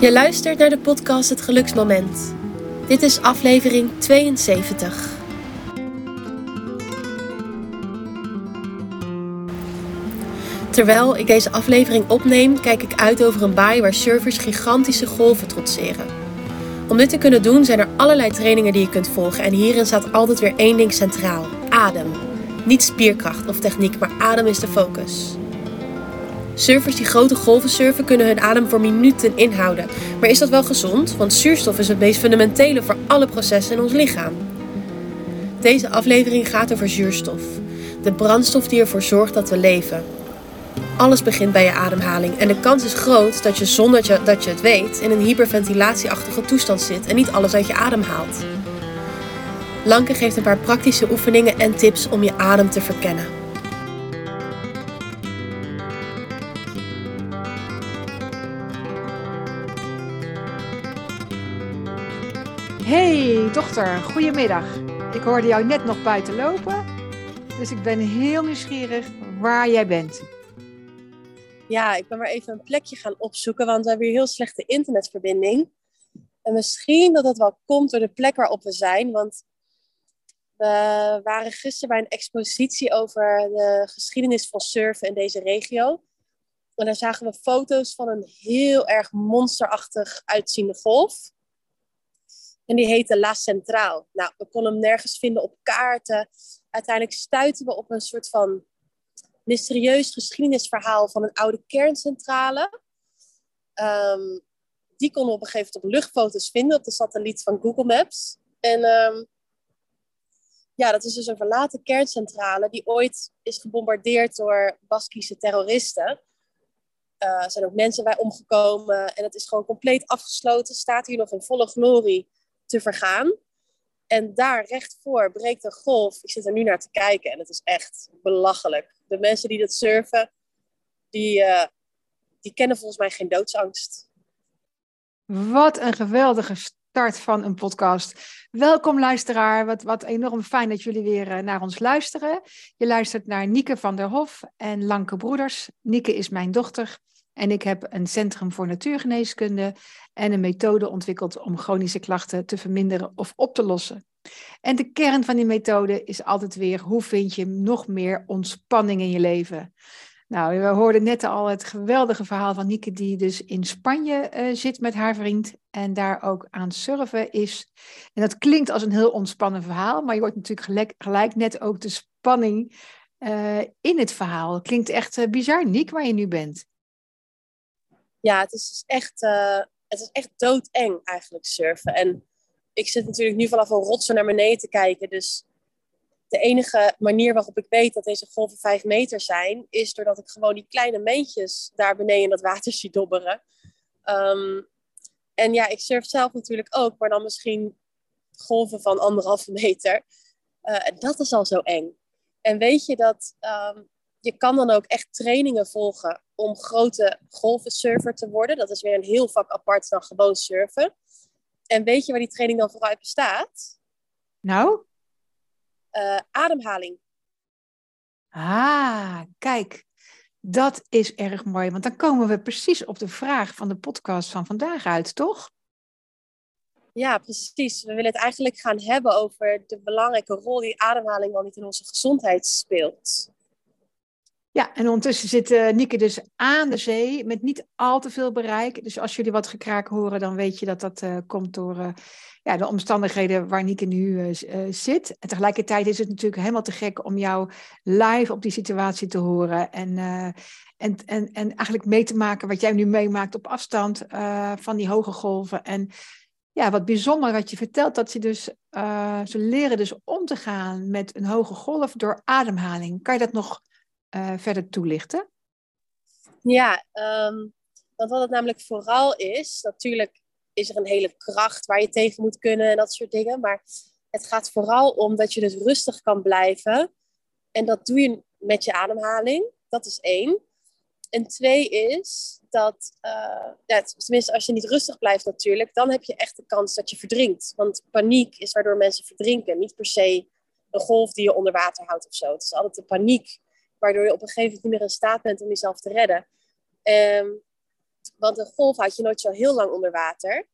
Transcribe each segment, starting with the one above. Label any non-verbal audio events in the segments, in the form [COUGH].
Je luistert naar de podcast Het Geluksmoment. Dit is aflevering 72. Terwijl ik deze aflevering opneem, kijk ik uit over een baai waar surfers gigantische golven trotseren. Om dit te kunnen doen zijn er allerlei trainingen die je kunt volgen en hierin staat altijd weer één ding centraal: adem. Niet spierkracht of techniek, maar adem is de focus. Surfers die grote golven surfen kunnen hun adem voor minuten inhouden. Maar is dat wel gezond? Want zuurstof is het meest fundamentele voor alle processen in ons lichaam. Deze aflevering gaat over zuurstof. De brandstof die ervoor zorgt dat we leven. Alles begint bij je ademhaling en de kans is groot dat je zonder dat je, dat je het weet in een hyperventilatieachtige toestand zit en niet alles uit je adem haalt. Lanke geeft een paar praktische oefeningen en tips om je adem te verkennen. Hey dochter, goedemiddag. Ik hoorde jou net nog buiten lopen, dus ik ben heel nieuwsgierig waar jij bent. Ja, ik ben maar even een plekje gaan opzoeken, want we hebben hier heel slechte internetverbinding. En misschien dat dat wel komt door de plek waarop we zijn, want we waren gisteren bij een expositie over de geschiedenis van surfen in deze regio. En daar zagen we foto's van een heel erg monsterachtig uitziende golf. En die heette La Centraal. Nou, we konden hem nergens vinden op kaarten. Uiteindelijk stuiten we op een soort van mysterieus geschiedenisverhaal van een oude kerncentrale. Um, die konden we op een gegeven moment op luchtfoto's vinden op de satelliet van Google Maps. En um, ja, dat is dus een verlaten kerncentrale die ooit is gebombardeerd door Baskische terroristen. Uh, er zijn ook mensen bij omgekomen en het is gewoon compleet afgesloten. Staat hier nog in volle glorie te vergaan. En daar recht voor breekt een golf. Ik zit er nu naar te kijken en het is echt belachelijk. De mensen die dat surfen, die, uh, die kennen volgens mij geen doodsangst. Wat een geweldige start van een podcast. Welkom luisteraar, wat, wat enorm fijn dat jullie weer uh, naar ons luisteren. Je luistert naar Nieke van der Hof en Lanke Broeders. Nieke is mijn dochter en ik heb een centrum voor natuurgeneeskunde en een methode ontwikkeld om chronische klachten te verminderen of op te lossen. En de kern van die methode is altijd weer hoe vind je nog meer ontspanning in je leven. Nou, we hoorden net al het geweldige verhaal van Nieke, die dus in Spanje uh, zit met haar vriend en daar ook aan surfen is. En dat klinkt als een heel ontspannen verhaal, maar je hoort natuurlijk gelijk, net ook de spanning uh, in het verhaal. Klinkt echt uh, bizar, Niek, waar je nu bent. Ja, het is dus echt, het is echt doodeng eigenlijk surfen. En ik zit natuurlijk nu vanaf een rotsen naar beneden te kijken, dus de enige manier waarop ik weet dat deze golven vijf meter zijn, is doordat ik gewoon die kleine meentjes daar beneden in dat water [LAUGHS] zie dobberen. Um, en ja, ik surf zelf natuurlijk ook, maar dan misschien golven van anderhalve meter. Uh, dat is al zo eng. En weet je dat um, je kan dan ook echt trainingen volgen om grote golvensurfer te worden. Dat is weer een heel vak apart dan gewoon surfen. En weet je waar die training dan vooruit bestaat? Nou? Uh, ademhaling. Ah, kijk. Dat is erg mooi, want dan komen we precies op de vraag van de podcast van vandaag uit, toch? Ja, precies. We willen het eigenlijk gaan hebben over de belangrijke rol die ademhaling wel niet in onze gezondheid speelt. Ja, en ondertussen zit uh, Nieke dus aan de zee met niet al te veel bereik. Dus als jullie wat gekraak horen, dan weet je dat dat uh, komt door uh, ja, de omstandigheden waar Nieke nu zit. En tegelijkertijd is het natuurlijk helemaal te gek om jou live op die situatie te horen. En, en, en, en eigenlijk mee te maken wat jij nu meemaakt op afstand van die hoge golven. En ja, wat bijzonder wat je vertelt, dat ze dus ze leren dus om te gaan met een hoge golf door ademhaling. Kan je dat nog uh, verder toelichten? Ja, um, want wat het namelijk vooral is, natuurlijk is er een hele kracht waar je tegen moet kunnen en dat soort dingen. Maar het gaat vooral om dat je dus rustig kan blijven. En dat doe je met je ademhaling. Dat is één. En twee is dat, ja, tenminste als je niet rustig blijft natuurlijk, dan heb je echt de kans dat je verdrinkt. Want paniek is waardoor mensen verdrinken. Niet per se een golf die je onder water houdt of zo. Het is altijd de paniek waardoor je op een gegeven moment niet meer in staat bent om jezelf te redden. Ehm, want een golf houd je nooit zo heel lang onder water.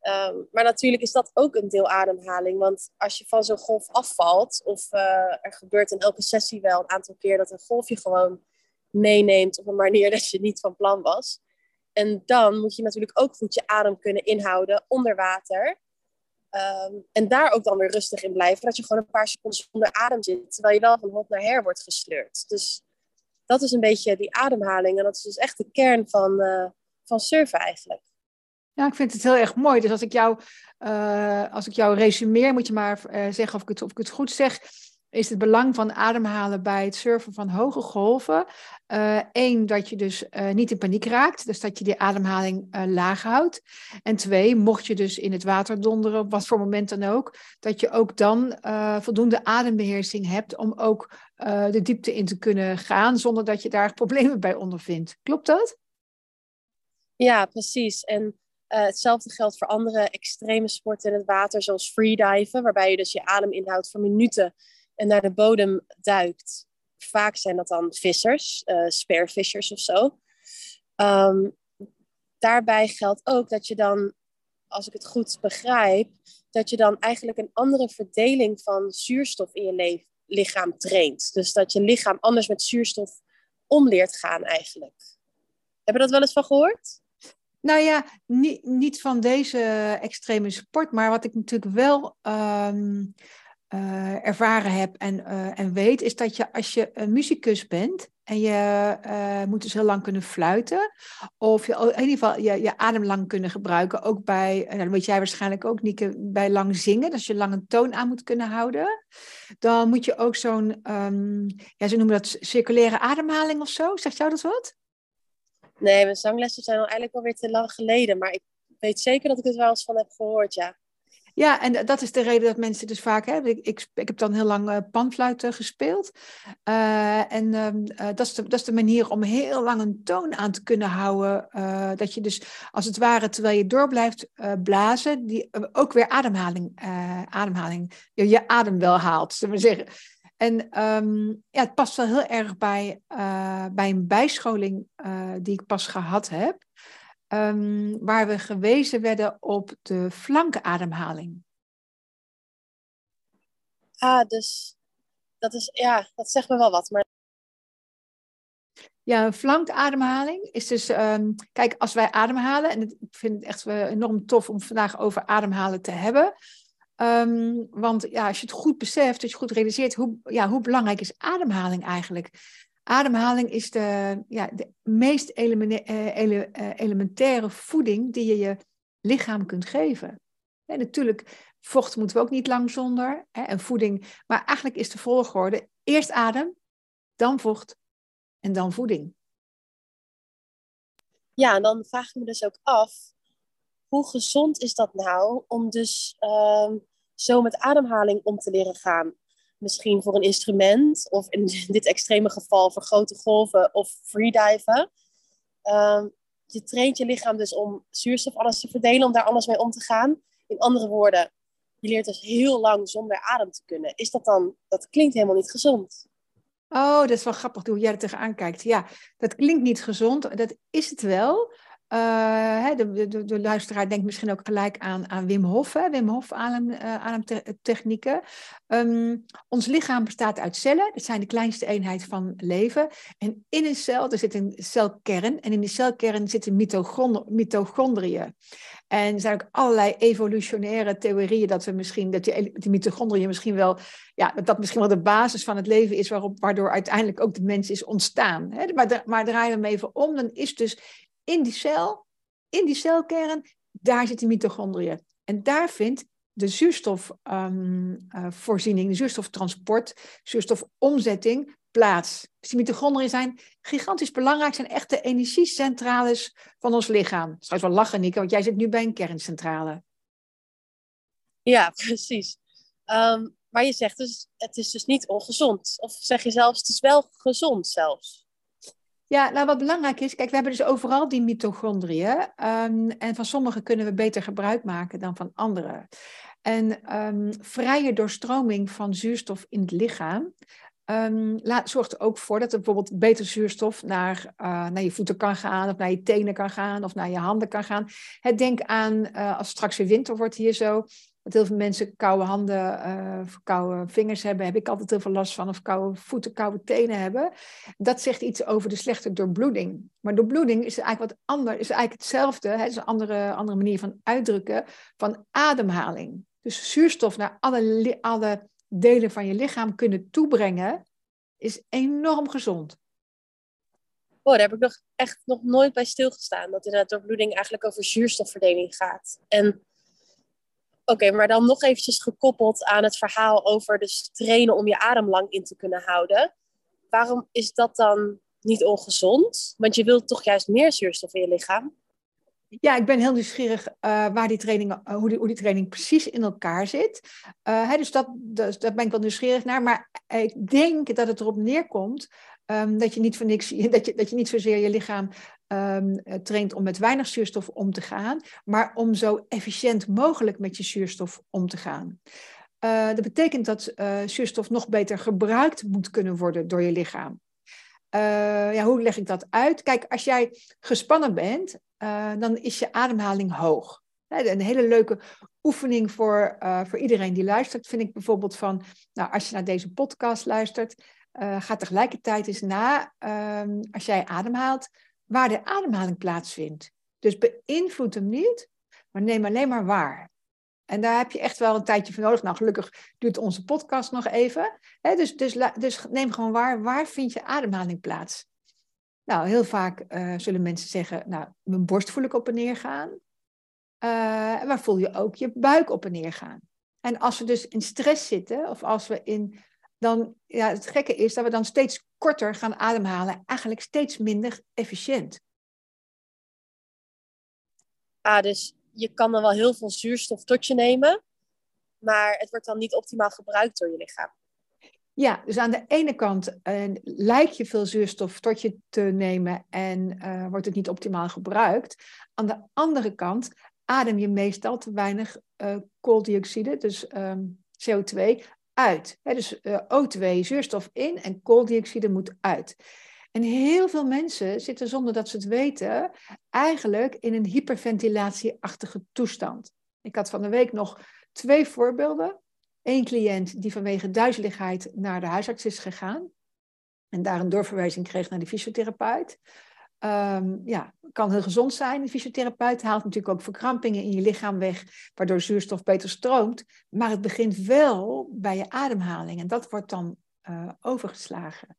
Ehm, maar natuurlijk is dat ook een deel ademhaling. Want als je van zo'n golf afvalt, of uh, er gebeurt in elke sessie wel een aantal keer dat een golf je gewoon meeneemt op een manier dat je niet van plan was. En dan moet je natuurlijk ook goed je adem kunnen inhouden onder water. Ehm, en daar ook dan weer rustig in blijven. Dat je gewoon een paar seconden zonder adem zit. Terwijl je wel van hot naar her wordt gesleurd. Dus dat is een beetje die ademhaling. En dat is dus echt de kern van, uh, van surfen eigenlijk. Ja, ik vind het heel erg mooi. Dus als ik jou, uh, als ik jou resumeer, moet je maar uh, zeggen of ik, het, of ik het goed zeg is het belang van ademhalen bij het surfen van hoge golven. Eén, uh, dat je dus uh, niet in paniek raakt, dus dat je die ademhaling uh, laag houdt. En twee, mocht je dus in het water donderen, op wat voor moment dan ook, dat je ook dan voldoende adembeheersing hebt om ook de diepte in te kunnen gaan, zonder dat je daar [LAUGHS] problemen bij ondervindt. Klopt dat? Ja, precies. En hetzelfde geldt voor andere extreme sporten in het water, zoals freediven, waarbij je dus je adem inhoudt voor minuten en naar de bodem duikt. Vaak zijn dat dan vissers, uh, spearfishers of zo. Um, daarbij geldt ook dat je dan, als ik het goed begrijp, dat je dan eigenlijk een andere verdeling van zuurstof in je lichaam traint. Dus dat je lichaam anders met zuurstof om leert gaan eigenlijk. Heb je dat wel eens van gehoord? Nou ja, niet, niet van deze extreme sport, maar wat ik natuurlijk wel um, uh, ervaren heb en, uh, en weet, is dat je als je een muzikus bent en je uh, moet dus heel lang kunnen fluiten, of je in ieder geval je, je adem lang kunnen gebruiken, ook bij, nou, dat weet jij waarschijnlijk ook, Nieke, bij lang zingen, dus je lang een toon aan moet kunnen houden, dan moet je ook zo'n, um, ja, ze noemen dat circulaire ademhaling of zo. Zegt jou dat wat? Nee, mijn zanglessen zijn al eigenlijk alweer te lang geleden, maar ik weet zeker dat ik het wel eens van heb gehoord, ja. Ja, en dat is de reden dat mensen dus vaak hebben. Ik, ik, heb dan heel lang uh, gespeeld. Uh, en uh, dat, is de, dat is de manier om heel lang een toon aan te kunnen houden. dat je dus als het ware, terwijl je door blijft blazen, die, ook weer ademhaling, ademhaling je, adem wel haalt, zullen we zeggen. En um, ja, het past wel heel erg bij, bij een bijscholing die ik pas gehad heb um, waar we gewezen werden op de flankademhaling. Ah, dus dat is, ja, dat zegt me wel wat. Maar... Ja, een flankademhaling is dus, um, kijk, als wij ademhalen, en ik vind het echt enorm tof om vandaag over ademhalen te hebben. Um, want ja, als je het goed beseft, als je goed realiseert, hoe, ja, hoe belangrijk is ademhaling eigenlijk? Ademhaling is de, ja, de meest eh, eh, elementaire voeding die je je lichaam kunt geven. En natuurlijk, vocht moeten we ook niet lang zonder. Hè, en voeding. Maar eigenlijk is de volgorde eerst adem, dan vocht en dan voeding. Ja, en dan vraag ik me dus ook af, hoe gezond is dat nou om dus uh, zo met ademhaling om te leren gaan? Misschien voor een instrument, of in [LAUGHS] dit extreme geval voor grote golven of freediven. Uh, je traint je lichaam dus om zuurstof alles te verdelen, om daar alles mee om te gaan. In andere woorden, je leert dus heel lang zonder adem te kunnen. Is dat dan, dat klinkt helemaal niet gezond. Oh, dat is wel grappig hoe jij er tegenaan kijkt. Ja, dat klinkt niet gezond. Dat is het wel. Uh, de, de, luisteraar denkt misschien ook gelijk aan, aan Wim Hof? Wim Hof adem, uh, ademtechnieken. Um, ons lichaam bestaat uit cellen, dat zijn de kleinste eenheid van leven. En in een cel, er zit een celkern, en in die celkern zitten mitochondriën. En er zijn ook allerlei evolutionaire theorieën dat we misschien, dat die, die mitochondriën misschien wel, ja, dat dat misschien wel de basis van het leven is, waarop, waardoor uiteindelijk ook de mens is ontstaan. Maar, maar draaien we hem even om, dan is dus in die cel, in die celkern, daar zitten mitochondriën. En daar vindt de zuurstofvoorziening, um, uh, de zuurstoftransport, zuurstofomzetting plaats. Dus die mitochondriën zijn gigantisch belangrijk, zijn echte energiecentrales van ons lichaam. Is trouwens wel lachen, Nico, want jij zit nu bij een kerncentrale. Ja, [LAUGHS] precies. Um, maar je zegt dus, het is dus niet ongezond. Of zeg je zelfs, het is wel gezond zelfs. Ja, nou wat belangrijk is, kijk, we hebben dus overal die mitochondriën. Um, en van sommige kunnen we beter gebruik maken dan van andere. En um, vrije doorstroming van zuurstof in het lichaam um, laat, zorgt er ook voor dat er bijvoorbeeld beter zuurstof naar, uh, naar je voeten kan gaan, of naar je tenen kan gaan, of naar je handen kan gaan. Het denk aan, uh, als straks weer winter wordt hier zo, dat heel veel mensen koude handen, uh, koude vingers hebben, heb ik altijd heel veel last van, of koude voeten, koude tenen hebben. Dat zegt iets over de slechte doorbloeding. Maar doorbloeding is eigenlijk wat anders, is eigenlijk hetzelfde, het is een andere, andere manier van uitdrukken van ademhaling. Dus zuurstof naar alle, alle delen van je lichaam kunnen toebrengen, is enorm gezond. Oh, daar heb ik nog echt nog nooit bij stilgestaan. Dat inderdaad doorbloeding eigenlijk over zuurstofverdeling gaat. En oké, maar dan nog eventjes gekoppeld aan het verhaal over dus trainen om je adem lang in te kunnen houden. Waarom is dat dan niet ongezond? Want je wilt toch juist meer zuurstof in je lichaam? Ja, ik ben heel nieuwsgierig uh, waar die training, uh, hoe, die, hoe die training precies in elkaar zit. Hè, dus, dat, dus daar ben ik wel nieuwsgierig naar. Maar ik denk dat het erop neerkomt um, dat, je niet voor niks, dat, je, dat je niet zozeer je lichaam um, traint om met weinig zuurstof om te gaan, maar om zo efficiënt mogelijk met je zuurstof om te gaan. dat betekent dat zuurstof nog beter gebruikt moet kunnen worden door je lichaam. Ja, hoe leg ik dat uit? Kijk, als jij gespannen bent, dan is je ademhaling hoog. Een hele leuke oefening voor, voor iedereen die luistert, vind ik bijvoorbeeld van, nou, als je naar deze podcast luistert, ga tegelijkertijd eens na, um, als jij ademhaalt, waar de ademhaling plaatsvindt. Dus beïnvloed hem niet, maar neem alleen maar waar. En daar heb je echt wel een tijdje voor nodig. Nou, gelukkig duurt onze podcast nog even. dus, dus, dus neem gewoon waar, waar vind je ademhaling plaats? Nou, heel vaak uh, zullen mensen zeggen, nou, mijn borst voel ik op en neer gaan. Uh, maar voel je ook je buik op en neer gaan. En als we dus in stress zitten, of als we in, dan, ja, het gekke is dat we dan steeds korter gaan ademhalen, eigenlijk steeds minder efficiënt. Ah, dus je kan dan wel heel veel zuurstof tot je nemen, maar het wordt dan niet optimaal gebruikt door je lichaam. Ja, dus aan de ene kant uh, lijkt je veel zuurstof tot je te nemen en uh, wordt het niet optimaal gebruikt. Aan de andere kant adem je meestal te weinig uh, kooldioxide, dus um, CO2, uit. dus O2, zuurstof in en kooldioxide moet uit. En heel veel mensen zitten zonder dat ze het weten eigenlijk in een hyperventilatieachtige toestand. Ik had van de week nog twee voorbeelden. Eén cliënt die vanwege duizeligheid naar de huisarts is gegaan en daar een doorverwijzing kreeg naar de fysiotherapeut. Um, ja, kan heel gezond zijn. De fysiotherapeut haalt natuurlijk ook verkrampingen in je lichaam weg, waardoor zuurstof beter stroomt. Maar het begint wel bij je ademhaling en dat wordt dan uh, overgeslagen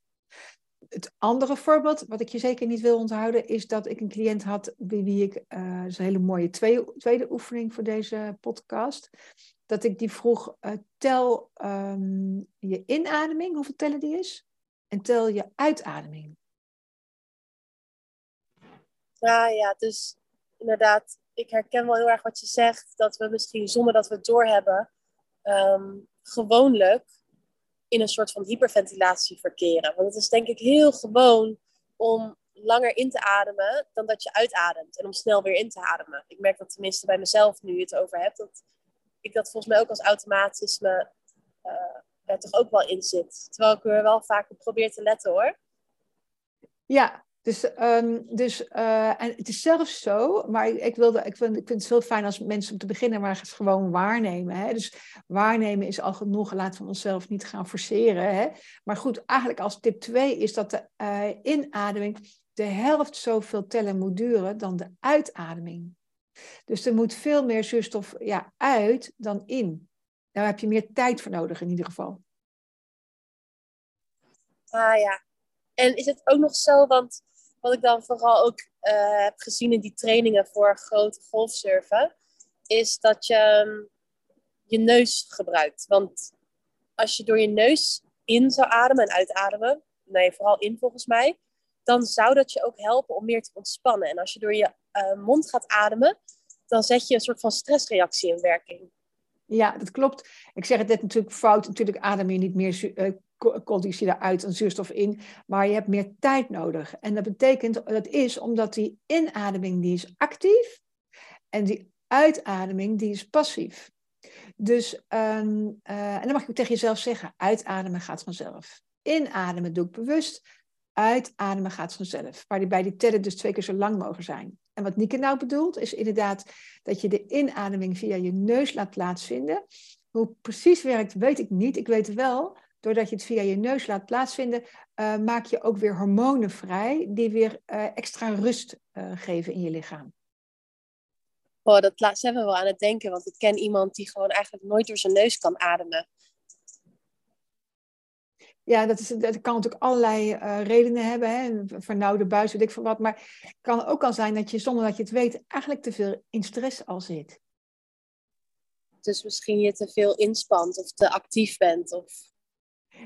het andere voorbeeld, wat ik je zeker niet wil onthouden, is dat ik een cliënt had bij wie ik, uh, dat is een hele mooie tweede, oefening voor deze podcast, dat ik die vroeg, uh, tel um, je inademing, hoeveel tellen die is, en tel je uitademing. Ja, dus inderdaad, ik herken wel heel erg wat je zegt, dat we misschien zonder dat we het doorhebben, um, gewoonlijk in een soort van hyperventilatie verkeren. Want het is denk ik heel gewoon om langer in te ademen dan dat je uitademt. En om snel weer in te ademen. Ik merk dat tenminste bij mezelf, nu je het over hebt, dat ik dat volgens mij ook als automatisme uh, er toch ook wel in zit. Terwijl ik er wel vaak op probeer te letten hoor. Ja, dus, um, dus uh, en het is zelfs zo, maar ik, wilde, ik, vind, ik vind het veel fijn als mensen om te beginnen maar gewoon waarnemen. Hè? Dus waarnemen is al genoeg, laten we onszelf niet gaan forceren. Hè? Maar goed, eigenlijk als tip 2 is dat de uh, inademing de helft zoveel tellen moet duren dan de uitademing. Dus er moet veel meer zuurstof ja, uit dan in. Daar heb je meer tijd voor nodig in ieder geval. Ah ja. En is het ook nog zo, want wat ik dan vooral ook uh, heb gezien in die trainingen voor grote golfsurfen, is dat je um, je neus gebruikt. Want als je door je neus in zou ademen en uitademen, nee, vooral in volgens mij, dan zou dat je ook helpen om meer te ontspannen. En als je door je uh, mond gaat ademen, dan zet je een soort van stressreactie in werking. Ja, dat klopt. Ik zeg het net natuurlijk fout. Natuurlijk adem je niet meer uh, kooldioxide uit en zuurstof in, maar je hebt meer tijd nodig. En dat betekent, dat is omdat die inademing die is actief en die uitademing die is passief. Dus, um, uh, en dan mag je tegen jezelf zeggen, uitademen gaat vanzelf. Inademen doe ik bewust. Uitademen gaat vanzelf. Maar die bij die tellen dus twee keer zo lang mogen zijn. En wat Nieke nou bedoelt, is inderdaad dat je de inademing via je neus laat plaatsvinden. Hoe precies werkt, weet ik niet. Ik weet wel, doordat je het via je neus laat plaatsvinden, uh, maak je ook weer hormonen vrij die weer uh, extra rust uh, geven in je lichaam. Oh, dat laat ze wel aan het denken, want ik ken iemand die gewoon eigenlijk nooit door zijn neus kan ademen. Ja, dat, is, dat kan natuurlijk allerlei uh, redenen hebben. Hè? Vernauwde buis, weet ik veel wat. Maar het kan ook al zijn dat je zonder dat je het weet eigenlijk te veel in stress al zit. Dus misschien je te veel inspant of te actief bent. Of...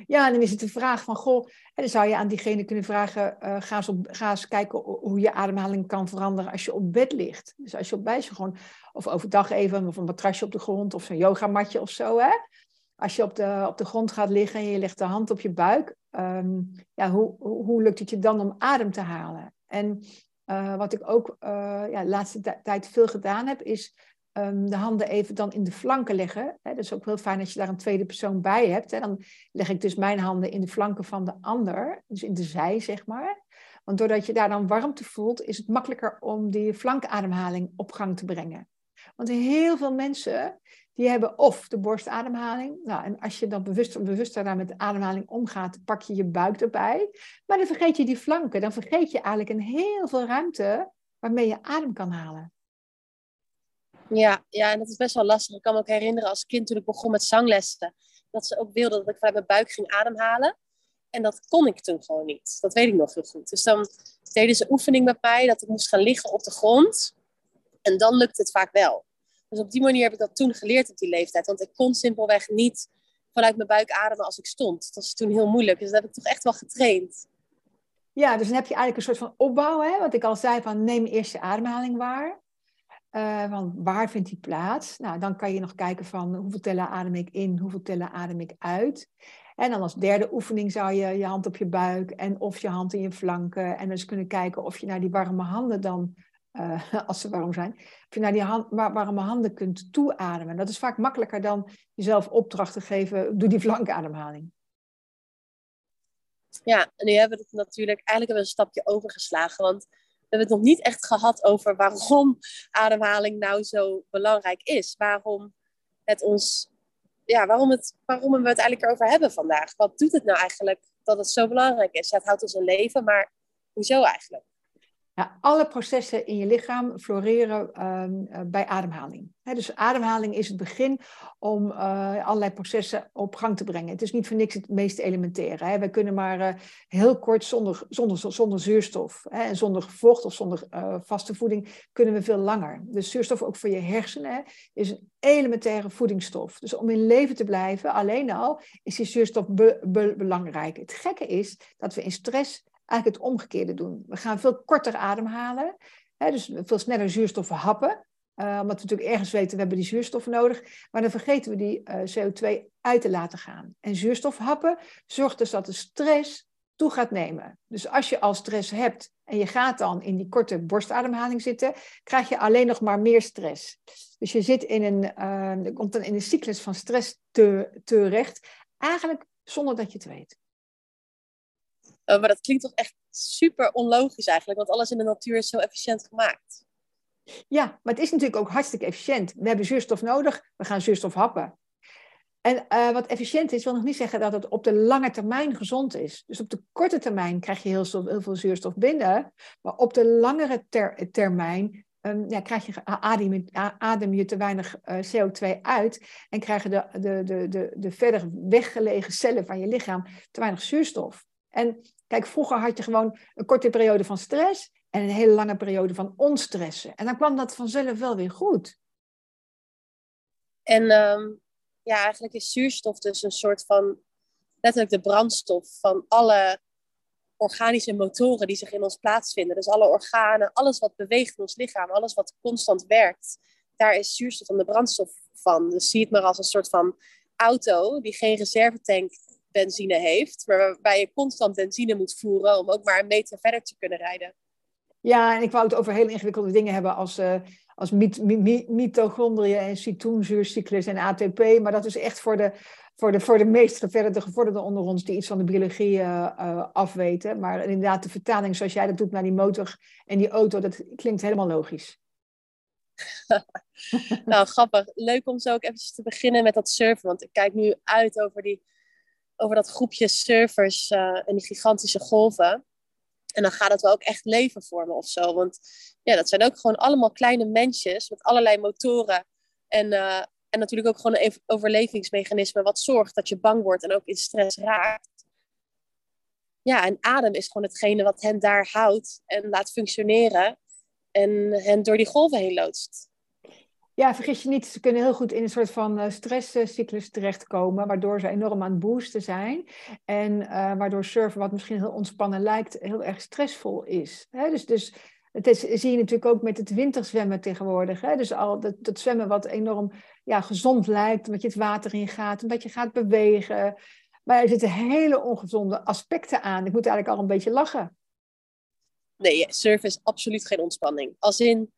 Ja, en dan is het de vraag van, goh, dan zou je aan diegene kunnen vragen, uh, ga, eens op, ga eens kijken hoe je ademhaling kan veranderen als je op bed ligt. Dus als je op bed gewoon, of overdag even, of een matrasje op de grond, of zo'n yogamatje of zo, hè. Als je op de, op de grond gaat liggen en je legt de hand op je buik, um, ja, hoe, hoe, lukt het je dan om adem te halen? En uh, wat ik ook uh, ja, de laatste tijd veel gedaan heb, is um, de handen even dan in de flanken leggen. Hè, dat is ook heel fijn als je daar een tweede persoon bij hebt. Hè. Dan leg ik dus mijn handen in de flanken van de ander, dus in de zij, zeg maar. Want doordat je daar dan warmte voelt, is het makkelijker om die flankademhaling op gang te brengen. Want heel veel mensen die hebben of de borstademhaling. Nou, en als je dan bewust, bewuster daar met de ademhaling omgaat, pak je je buik erbij. Maar dan vergeet je die flanken. Dan vergeet je eigenlijk een heel veel ruimte waarmee je adem kan halen. Ja, ja, en dat is best wel lastig. Ik kan me ook herinneren als kind toen ik begon met zanglessen. Dat ze ook wilden dat ik vanuit mijn buik ging ademhalen. En dat kon ik toen gewoon niet. Dat weet ik nog heel goed. Dus dan deden ze oefening met mij dat ik moest gaan liggen op de grond. En dan lukt het vaak wel. Dus op die manier heb ik dat toen geleerd op die leeftijd. Want ik kon simpelweg niet vanuit mijn buik ademen als ik stond. Dat was toen heel moeilijk. Dus dat heb ik toch echt wel getraind. Ja, dus dan heb je eigenlijk een soort van opbouw. Hè? Wat ik al zei, van neem eerst je ademhaling waar. Want waar vindt die plaats? Nou, dan kan je nog kijken van hoeveel tellen adem ik in, hoeveel tellen adem ik uit. En dan als derde oefening zou je je hand op je buik en of je hand in je flanken. En dus kunnen kijken of je naar die warme handen dan uh, [LAUGHS] als ze warm zijn, of je naar die hand, warme handen kunt toeademen. Dat is vaak makkelijker dan jezelf opdracht te geven, doe die flankademhaling. Ja, en nu hebben we het natuurlijk, eigenlijk hebben we een stapje overgeslagen, want we hebben het nog niet echt gehad over waarom ademhaling nou zo belangrijk is. Waarom het ons, ja, waarom, het, waarom we het eigenlijk erover hebben vandaag. Wat doet het nou eigenlijk dat het zo belangrijk is? Het houdt ons in leven, maar hoezo eigenlijk? Alle processen in je lichaam floreren ehm, eh, bij ademhaling. dus ademhaling is het begin om uh, allerlei processen op gang te brengen. Het is niet voor niks het meest elementaire. Hè. Wij kunnen maar uh, heel kort zonder, zonder, zonder zuurstof en zonder vocht of zonder vaste voeding kunnen we veel langer. Dus zuurstof ook voor je hersenen is een elementaire voedingsstof. Dus om in leven te blijven, alleen al, is die zuurstof belangrijk. Het gekke is dat we in stress eigenlijk het omgekeerde doen. We gaan veel korter ademhalen, hè, dus veel sneller zuurstof happen. Uh, omdat we natuurlijk ergens weten, we hebben die zuurstof nodig. Maar dan vergeten we die eh, CO2 uit te laten gaan. En zuurstof happen zorgt dus dat de stress toe gaat nemen. Dus als je al stress hebt en je gaat dan in die korte borstademhaling zitten, krijg je alleen nog maar meer stress. Dus je zit in een, uh, komt dan in een cyclus van stress te, terecht, eigenlijk zonder dat je het weet. Uh, maar dat klinkt toch echt super onlogisch eigenlijk, want alles in de natuur is zo efficiënt gemaakt. Ja, maar het is natuurlijk ook hartstikke efficiënt. We hebben zuurstof nodig, we gaan zuurstof happen. En uh, wat efficiënt is, wil nog niet zeggen dat het op de lange termijn gezond is. Dus op de korte termijn krijg je heel, heel veel zuurstof binnen, maar op de langere ter termijn um, ja, krijg je, adem, je te weinig uh, CO2 uit en krijgen de, de, de, de, de verder weggelegen cellen van je lichaam te weinig zuurstof. En Kijk, vroeger had je gewoon een korte periode van stress en een hele lange periode van onstressen. En dan kwam dat vanzelf wel weer goed. En ehm, ja, eigenlijk is zuurstof dus een soort van letterlijk de brandstof van alle organische motoren die zich in ons plaatsvinden. Dus alle organen, alles wat beweegt in ons lichaam, alles wat constant werkt, daar is zuurstof van de brandstof van. Dus zie het maar als een soort van auto die geen reservetank benzine heeft, maar waarbij je constant benzine moet voeren om ook maar een meter verder te kunnen rijden. Ja, en ik wou het over hele ingewikkelde dingen hebben als, uh, als mitochondriën en cytoonzuurcyclus en ATP, maar dat is echt voor de, voor de, voor de meest gevorderde, gevorderde onder ons die iets van de biologie uh, afweten. Maar inderdaad, de vertaling zoals jij dat doet naar die motor en die auto, dat klinkt helemaal logisch. [LAUGHS] nou, grappig. Leuk om zo ook eventjes te beginnen met dat surfen. Want ik kijk nu uit over, die, over dat groepje surfers en die gigantische golven. En dan gaat het wel ook echt leven vormen of zo. Want ja, dat zijn ook gewoon allemaal kleine mensjes met allerlei motoren. En, uh, en natuurlijk ook gewoon een overlevingsmechanisme wat zorgt dat je bang wordt en ook in stress raakt. Ja, en adem is gewoon hetgene wat hen daar houdt en laat functioneren. En hen door die golven heen loodst. Ja, vergis je niet, ze kunnen heel goed in een soort van uh, stresscyclus terechtkomen, waardoor ze enorm aan het boosten zijn. En uh, waardoor surfen, wat misschien heel ontspannen lijkt, heel erg stressvol is. Dus, dus zie je natuurlijk ook met het winterzwemmen tegenwoordig. Dus al dat, dat zwemmen wat enorm ja, gezond lijkt, omdat je het water in gaat, omdat je gaat bewegen. Maar er zitten hele ongezonde aspecten aan. Ik moet eigenlijk al een beetje lachen. Nee, surfen is absoluut geen ontspanning. Als in,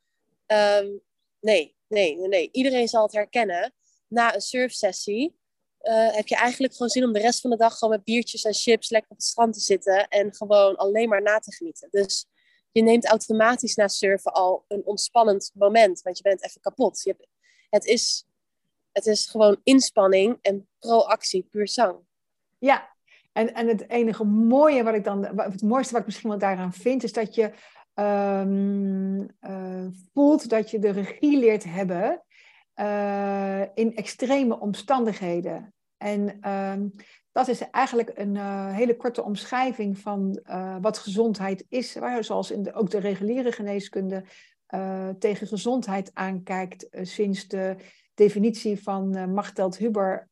um, nee, nee, nee. Iedereen zal het herkennen. Na een surfsessie uh, heb je eigenlijk gewoon zin om de rest van de dag gewoon met biertjes en chips lekker op het strand te zitten en gewoon alleen maar na te genieten. Dus je neemt automatisch na surfen al een ontspannend moment, want je bent even kapot. Je hebt, het, is, het is gewoon inspanning en proactie, puur zang. Ja, en, en het enige mooie wat ik dan, het mooiste wat ik misschien wel daaraan vind, is dat je um, uh, voelt dat je de regie leert hebben uh, in extreme omstandigheden. En um, dat is eigenlijk een uh, hele korte omschrijving van wat gezondheid is, waar, zoals in ook de reguliere geneeskunde tegen gezondheid aankijkt sinds de definitie van Machteld Huber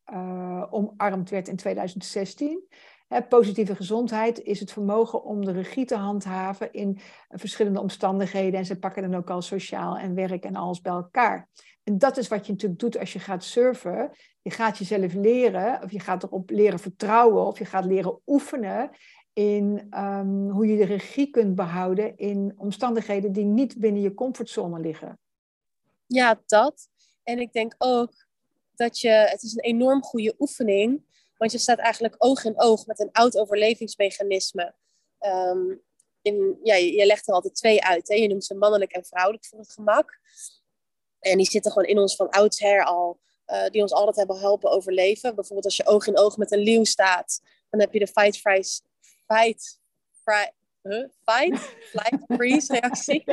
omarmd werd in 2016 positieve gezondheid is het vermogen om de regie te handhaven in verschillende omstandigheden. En ze pakken dan ook al sociaal en werk en alles bij elkaar. En dat is wat je natuurlijk doet als je gaat surfen. Je gaat jezelf leren, of je gaat erop leren vertrouwen, of je gaat leren oefenen in um, hoe je de regie kunt behouden in omstandigheden die niet binnen je comfortzone liggen. Ja, dat. En ik denk ook dat je, het is een enorm goede oefening want je staat eigenlijk oog in oog met een oud overlevingsmechanisme. Um, in, ja, je, legt er altijd twee uit. Hè? Je noemt ze mannelijk en vrouwelijk voor het gemak. En die zitten gewoon in ons van oudsher al. Uh, die ons altijd hebben helpen overleven. Bijvoorbeeld als je oog in oog met een leeuw staat. Dan heb je de fight, fries, fight, fry, fight, freeze reactie.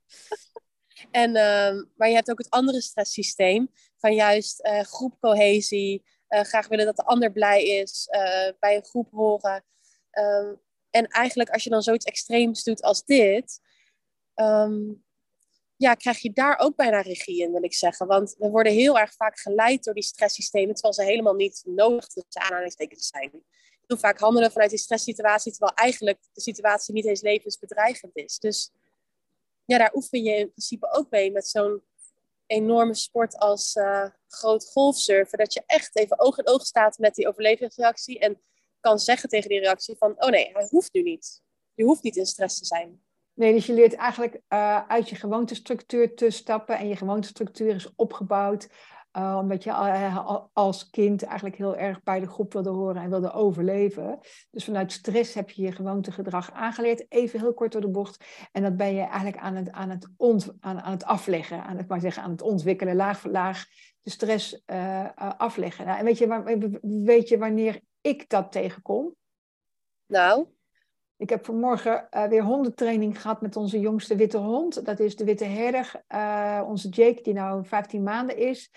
[LAUGHS] en, um, maar je hebt ook het andere stresssysteem. Van juist uh, groepcohesie, graag willen dat de ander blij is, uh, bij een groep horen. Um, en eigenlijk als je dan zoiets extreems doet als dit, um, ja, krijg je daar ook bijna regie in, wil ik zeggen. Want we worden heel erg vaak geleid door die stresssystemen, terwijl ze helemaal niet nodig tussen aanhalingstekens zijn. Heel vaak handelen vanuit die stresssituatie, terwijl eigenlijk de situatie niet eens levensbedreigend is. Dus ja, daar oefen je in principe ook mee met zo'n enorme sport als uh, groot golfsurfen. Dat je echt even oog in oog staat met die overlevingsreactie. En kan zeggen tegen die reactie van, oh nee, hij hoeft nu niet. Je hoeft niet in stress te zijn. Nee, dus je leert eigenlijk uh, uit je gewoontestructuur te stappen. En je gewoontestructuur is opgebouwd uh, omdat je uh, als kind eigenlijk heel erg bij de groep wilde horen en wilde overleven. Dus vanuit stress heb je je gewoontegedrag aangeleerd. Even heel kort door de bocht. En dat ben je eigenlijk aan het, aan het, ont, aan, aan het afleggen. Aan het, maar zeggen, aan het ontwikkelen, laag voor laag. De stress uh, afleggen. Nou, en weet je, weet je wanneer ik dat tegenkom? Nou? Ik heb vanmorgen uh, weer hondentraining gehad met onze jongste witte hond. Dat is de witte herder, uh, onze Jake, die nou 15 maanden is.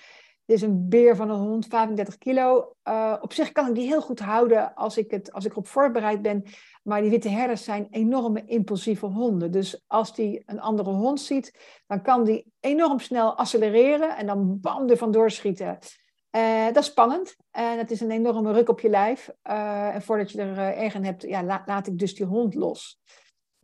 Dit is een beer van een hond, 35 kilo. Uh, op zich kan ik die heel goed houden als ik, het, als ik erop voorbereid ben. Maar die witte herders zijn enorme impulsieve honden. Dus als die een andere hond ziet, dan kan die enorm snel accelereren en dan bam er vandoor schieten. Uh, dat is spannend en het is een enorme ruk op je lijf. Uh, en voordat je er erg aan hebt, ja, laat ik dus die hond los.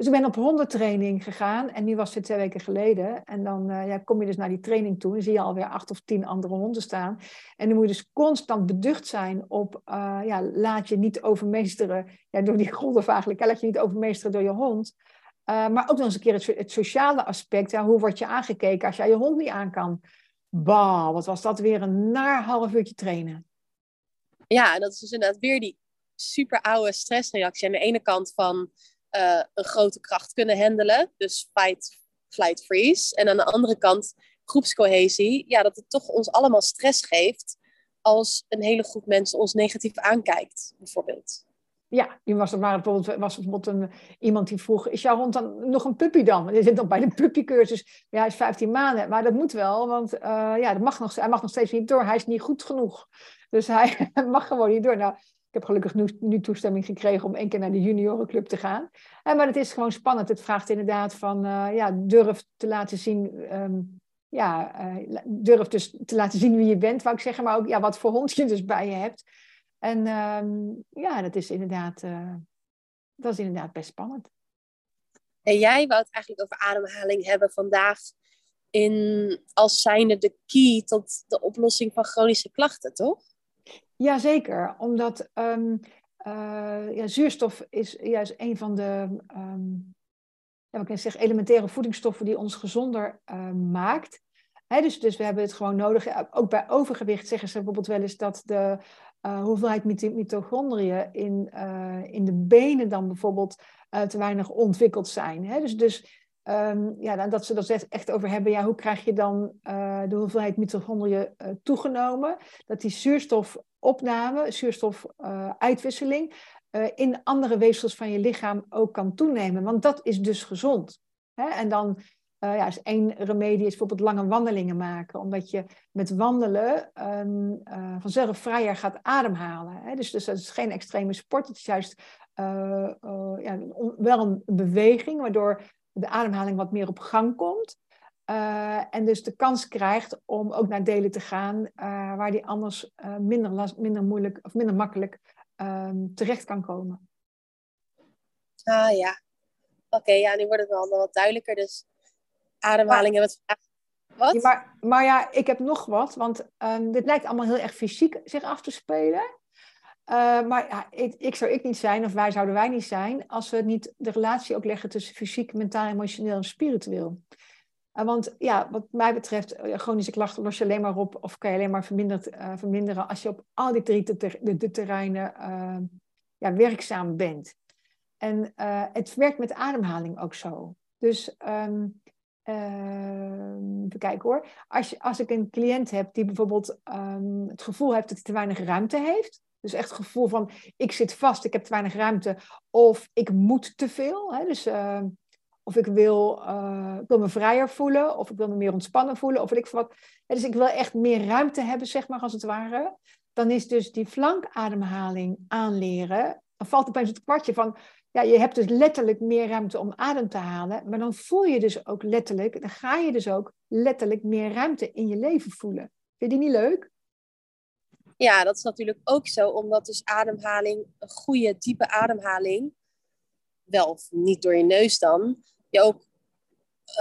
Dus ik ben op hondentraining gegaan en nu was het twee weken geleden. En dan uh, ja, kom je dus naar die training toe en zie je alweer acht of tien andere honden staan. En dan moet je dus constant beducht zijn op, uh, ja, laat je niet overmeesteren ja, door die [LAUGHS] golf eigenlijk. Laat je niet overmeesteren door je hond. Uh, maar ook nog eens een keer het, sociale aspect. Ja, hoe word je aangekeken als jij je hond niet aan kan? Bah, wat was dat weer een naar half uurtje trainen. Ja, dat is dus inderdaad weer die super oude stressreactie. Aan de ene kant van uh, een grote kracht kunnen handelen, dus fight, flight, freeze. En aan de andere kant groepscohesie, ja, dat het toch ons allemaal stress geeft als een hele groep mensen ons negatief aankijkt, bijvoorbeeld. Ja, was er maar bijvoorbeeld, was bijvoorbeeld een, iemand die vroeg: Is jouw hond dan nog een puppy dan? Je zit nog bij de puppycursus. Ja, hij is 15 maanden, maar dat moet wel, want uh, ja, dat mag nog, hij mag nog steeds niet door. Hij is niet goed genoeg. Dus hij [LAUGHS] mag gewoon niet door. Nou, ik heb gelukkig nu, toestemming gekregen om één keer naar de juniorenclub te gaan. En, maar het is gewoon spannend. Het vraagt inderdaad van, uh, ja, durf te laten zien, um, ja, uh, durf dus te laten zien wie je bent, wou ik zeggen. Maar ook, ja, wat voor hond je dus bij je hebt. En um, ja, dat is inderdaad, dat is inderdaad best spannend. En jij wou het eigenlijk over ademhaling hebben vandaag in, als zijnde de key tot de oplossing van chronische klachten, toch? Jazeker, omdat um, uh, ja, zuurstof is juist een van de um, ja, ik zeggen, elementaire voedingsstoffen die ons gezonder uh, maakt. Dus, dus we hebben het gewoon nodig. Ook bij overgewicht zeggen ze bijvoorbeeld wel eens dat de uh, hoeveelheid mitochondriën in, in de benen dan bijvoorbeeld te weinig ontwikkeld zijn. Dus, dus Um, ja, dat ze er echt over hebben, ja, hoe krijg je dan uh, de hoeveelheid mitochondriën uh, toegenomen? Dat die zuurstofopname, zuurstofuitwisseling, uh, in andere weefsels van je lichaam ook kan toenemen. Want dat is dus gezond. Hè? En dan ja, is één remedie is bijvoorbeeld lange wandelingen maken, omdat je met wandelen um, vanzelf vrijer gaat ademhalen. Hè? Dus, dus dat is geen extreme sport, het is juist ja, wel een beweging, waardoor de ademhaling wat meer op gang komt. Uh, en dus de kans krijgt om ook naar delen te gaan uh, waar die anders uh, minder, last, minder moeilijk of minder makkelijk um, terecht kan komen. Ah ja, oké, ja, nu wordt het wel wat duidelijker. Dus ademhaling hebben we het Wat? Ja, maar, maar ja, ik heb nog wat, want um, dit lijkt allemaal heel erg fysiek zich af te spelen. Uh, maar ja, ik, zou ik niet zijn, of wij zouden wij niet zijn, als we niet de relatie ook leggen tussen fysiek, mentaal, emotioneel en spiritueel. Uh, want ja, wat mij betreft, uh, chronische klachten los je alleen maar op, of kan je alleen maar verminderen als je op al die drie terreinen ja, werkzaam bent. En het werkt met ademhaling ook zo. Dus um, even kijken hoor. Als, je, als ik een cliënt heb die bijvoorbeeld um, het gevoel heeft dat hij te weinig ruimte heeft, dus echt het gevoel van, ik zit vast, ik heb te weinig ruimte. Of ik moet te veel. Hè? Dus, uh, of ik wil, uh, ik wil me vrijer voelen. Of ik wil me meer ontspannen voelen. Of ik wat. dus ik wil echt meer ruimte hebben, zeg maar, als het ware. Dan is dus die flankademhaling aanleren. Dan valt opeens het kwartje van, ja, je hebt dus letterlijk meer ruimte om adem te halen. Maar dan voel je dus ook letterlijk, dan ga je dus ook letterlijk meer ruimte in je leven voelen. Vind je die niet leuk? Ja, dat is natuurlijk ook zo, omdat dus ademhaling, een goede, diepe ademhaling, wel niet door je neus dan, je ook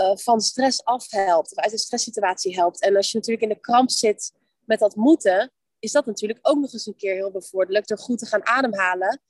uh, van stress afhelpt, uit een stresssituatie helpt. En als je natuurlijk in de kramp zit met dat moeten, is dat natuurlijk ook nog eens een keer heel bevorderlijk. Door goed te gaan ademhalen,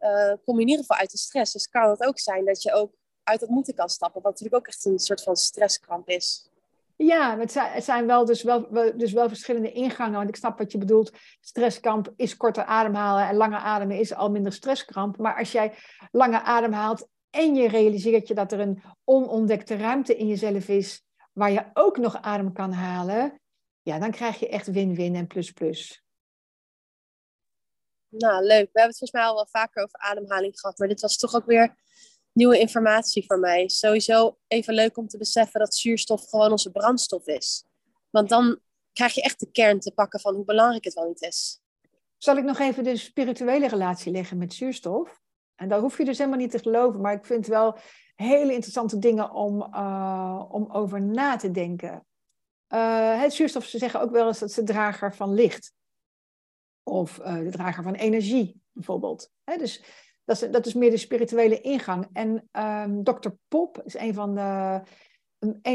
uh, kom je in ieder geval uit de stress. Dus kan het ook zijn dat je ook uit dat moeten kan stappen, wat natuurlijk ook echt een soort van stresskramp is. Ja, het zijn, wel, dus wel, dus wel verschillende ingangen. Want ik snap wat je bedoelt. Stresskramp is korter ademhalen en langer ademen is al minder stresskramp. Maar als jij langer ademhaalt en je realiseert je dat er een onontdekte ruimte in jezelf is waar je ook nog adem kan halen, ja, dan krijg je echt win-win en plus-plus. Nou, leuk. We hebben het volgens mij al wel vaker over ademhaling gehad, maar dit was toch ook weer nieuwe informatie voor mij. Sowieso even leuk om te beseffen dat zuurstof gewoon onze brandstof is. Want dan krijg je echt de kern te pakken van hoe belangrijk het wel niet is. Zal ik nog even de spirituele relatie leggen met zuurstof? En daar hoef je dus helemaal niet te geloven, maar ik vind wel hele interessante dingen om, uh, om over na te denken. Uh, het zuurstof, ze zeggen ook wel eens dat ze drager van licht. Of uh, de drager van energie, bijvoorbeeld. Dus dat is, dat is meer de spirituele ingang. En um, ehm, Dr. Pop is een van de,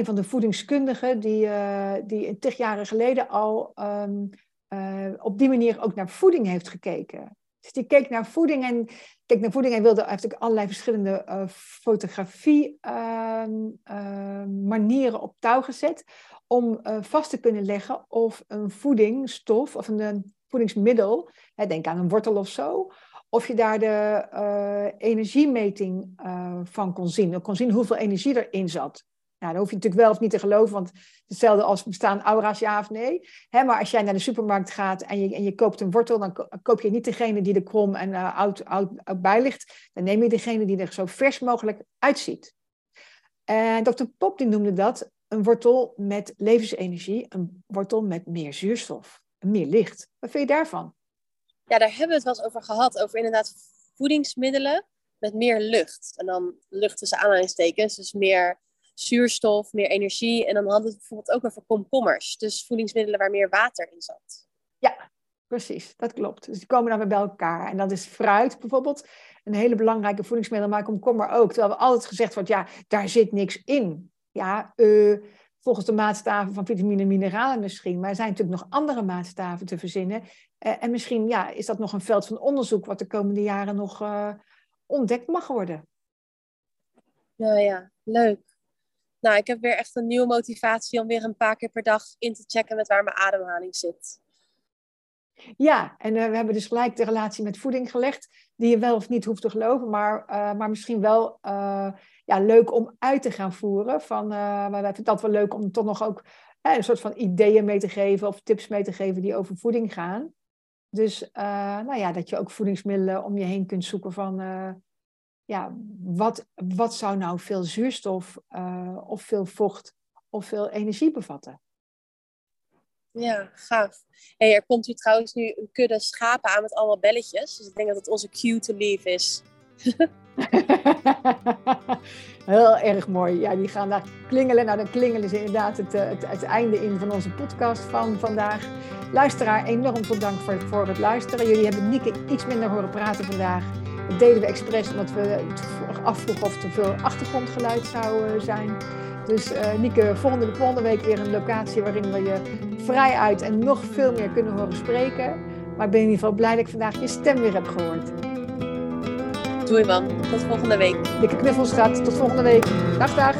van de voedingskundigen die, uh, die tig jaren geleden al um, uh, op die manier ook naar voeding heeft gekeken. Dus die keek naar voeding en keek naar voeding en wilde heeft allerlei verschillende uh, fotografie ehm, manieren op touw gezet om vast te kunnen leggen of een voedingsstof of een voedingsmiddel, hè, denk aan een wortel of zo, of je daar de uh, energiemeting uh, van kon zien. Je kon zien hoeveel energie erin zat. Nou, dan hoef je natuurlijk wel of niet te geloven, want hetzelfde als bestaan aura's ja of nee. Hè, maar als jij naar de supermarkt gaat en je, en je koopt een wortel, dan koop je niet degene die er krom en uh, oud, oud, oud bij ligt. Dan neem je degene die er zo vers mogelijk uitziet. En dokter Pop die noemde dat een wortel met levensenergie, een wortel met meer zuurstof, meer licht. Wat vind je daarvan? Ja, daar hebben we het wel eens over gehad, over inderdaad voedingsmiddelen met meer lucht. En dan lucht tussen aanhalingstekens, dus meer zuurstof, meer energie. En dan hadden we het bijvoorbeeld ook over komkommers. Dus voedingsmiddelen waar meer water in zat. Ja, precies. Dat klopt. Dus die komen dan weer bij elkaar. En dat is fruit bijvoorbeeld een hele belangrijke voedingsmiddel, maar komkommer ook. Terwijl we altijd gezegd wordt, ja, daar zit niks in. Ja, uh, volgens de maatstaven van vitamine en mineralen misschien. Maar er zijn natuurlijk nog andere maatstaven te verzinnen. Uh, en misschien ja, is dat nog een veld van onderzoek wat de komende jaren nog uh, ontdekt mag worden. Nou ja, leuk. Nou, ik heb weer echt een nieuwe motivatie om weer een paar keer per dag in te checken met waar mijn ademhaling zit. Ja, en uh, we hebben dus gelijk de relatie met voeding gelegd, die je wel of niet hoeft te geloven, maar, uh, maar misschien wel uh, ja, leuk om uit te gaan voeren. Van, maar wij vinden dat wel leuk om toch nog ook een soort van ideeën mee te geven of tips mee te geven die over voeding gaan. Dus nou ja, dat je ook voedingsmiddelen om je heen kunt zoeken van ja, wat, wat zou nou veel zuurstof of veel vocht of veel energie bevatten. Ja, gaaf. Hey, er komt hier trouwens nu een kudde schapen aan met allemaal belletjes. Dus ik denk dat het onze cue to leave is. [LAUGHS] Heel erg mooi. Ja, die gaan daar klingelen. Nou, dan klingelen ze inderdaad het, eh, het, einde in van onze podcast van vandaag. Luisteraar, enorm veel dank voor, voor het luisteren. Jullie hebben Nieke iets minder horen praten vandaag. Dat deden we expres omdat we afvroegen of er veel achtergrondgeluid zou eh, zijn. Dus uh, Nieke, volgende, volgende week weer een locatie waarin we je vrij uit en nog veel meer kunnen horen spreken. Maar ik ben in ieder geval blij dat ik vandaag je stem weer heb gehoord. Doei man, tot volgende week. Dikke knuffels gaat, tot volgende week. Dag dag.